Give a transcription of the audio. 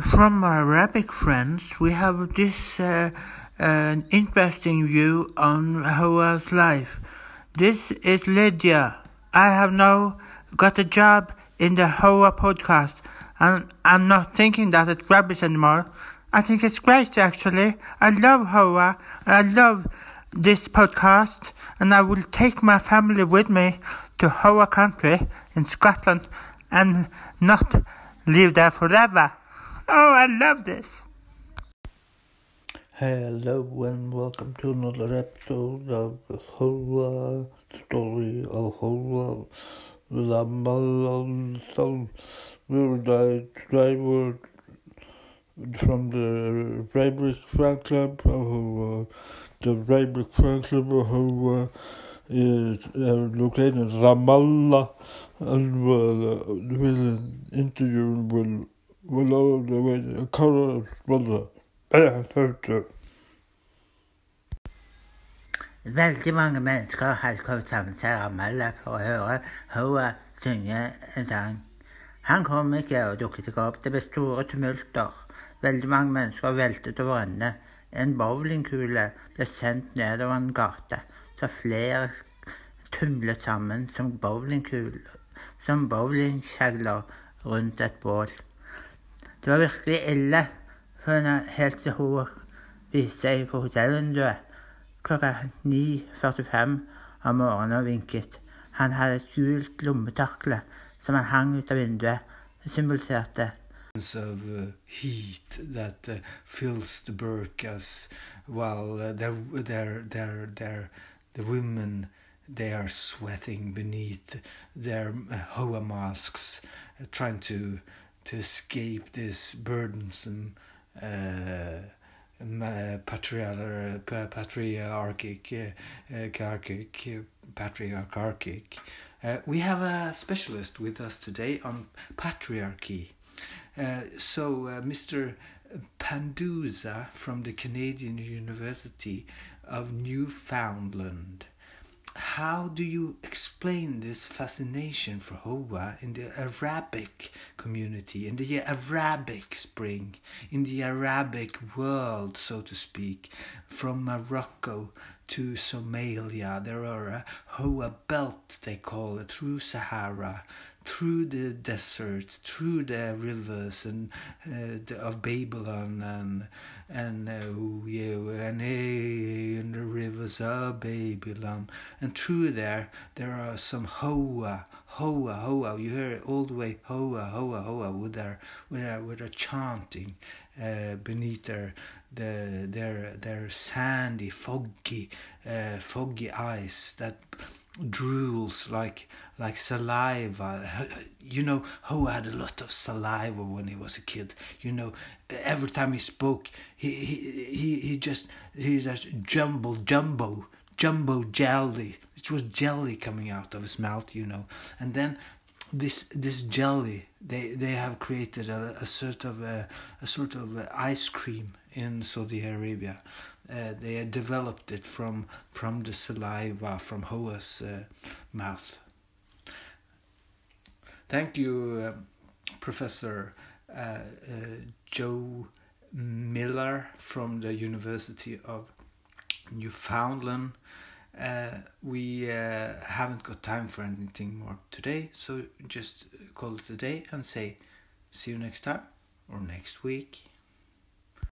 from my Arabic friends, we have this uh, uh, interesting view on Hawa's life. This is Lydia. I have now got a job in the Hoa podcast, and I'm not thinking that it's rubbish anymore. I think it's great, actually. I love and I love this podcast, and I will take my family with me to Hoa country in Scotland and not live there forever. Oh, I love this. Hello and welcome to another episode of the Hoa story of Whole Hoa Lamal Soul. Where I driver from the Frederick Fan Club of the Frederick Fan Club of Hoa is uh, located in Ramallah and we'll, uh, will interview will Willow the way color brother. Veldig mange mennesker hadde kommet sammen til Ramallah for å høre Hoa synge en sang. Han kom ikke og dukket ikke opp. Det ble store tumulter. Veldig mange mennesker veltet over ende. En bowlingkule ble sendt nedover en gate, så flere tumlet sammen som bowlingkuler, som rundt et bål. Det var virkelig ille, helt til hun viste seg på hotellvinduet klokka 9.45 om morgenen og vinket. Han hadde et gult lommetakle som han hang ut av vinduet. Symboliserte of uh, heat that uh, fills the burkas while uh, they're, they're, they're, they're, the women they are sweating beneath their hoa masks trying to to escape this burdensome uh, patriarchic, patriarchic, uh, patriarchic. Uh, we have a specialist with us today on patriarchy. Uh, so, uh, Mr. Panduza from the Canadian University of Newfoundland how do you explain this fascination for Hoa in the Arabic community, in the Arabic spring, in the Arabic world, so to speak, from Morocco to Somalia? There are a Hoa belt, they call it, through Sahara, through the desert, through the rivers and uh, the, of Babylon and and uh, and hey, in the rivers of Babylon, and through there there are some hoa, hoa, hoa. You hear it all the way hoa, hoa, hoa with their with their with their chanting uh, beneath their the, their their sandy, foggy, uh, foggy eyes that drools like like saliva. You know, Ho had a lot of saliva when he was a kid. You know, every time he spoke, he he he, he just he just jumble jumbo jumbo jelly. It was jelly coming out of his mouth. You know, and then this this jelly they they have created a, a sort of a, a sort of a ice cream in Saudi Arabia uh, they developed it from from the saliva from Hoa's uh, mouth. Thank you, uh, Professor uh, uh, Joe Miller from the University of Newfoundland. Uh, we haven't got time for anything more today, so just call it a day and say see you next time or next week.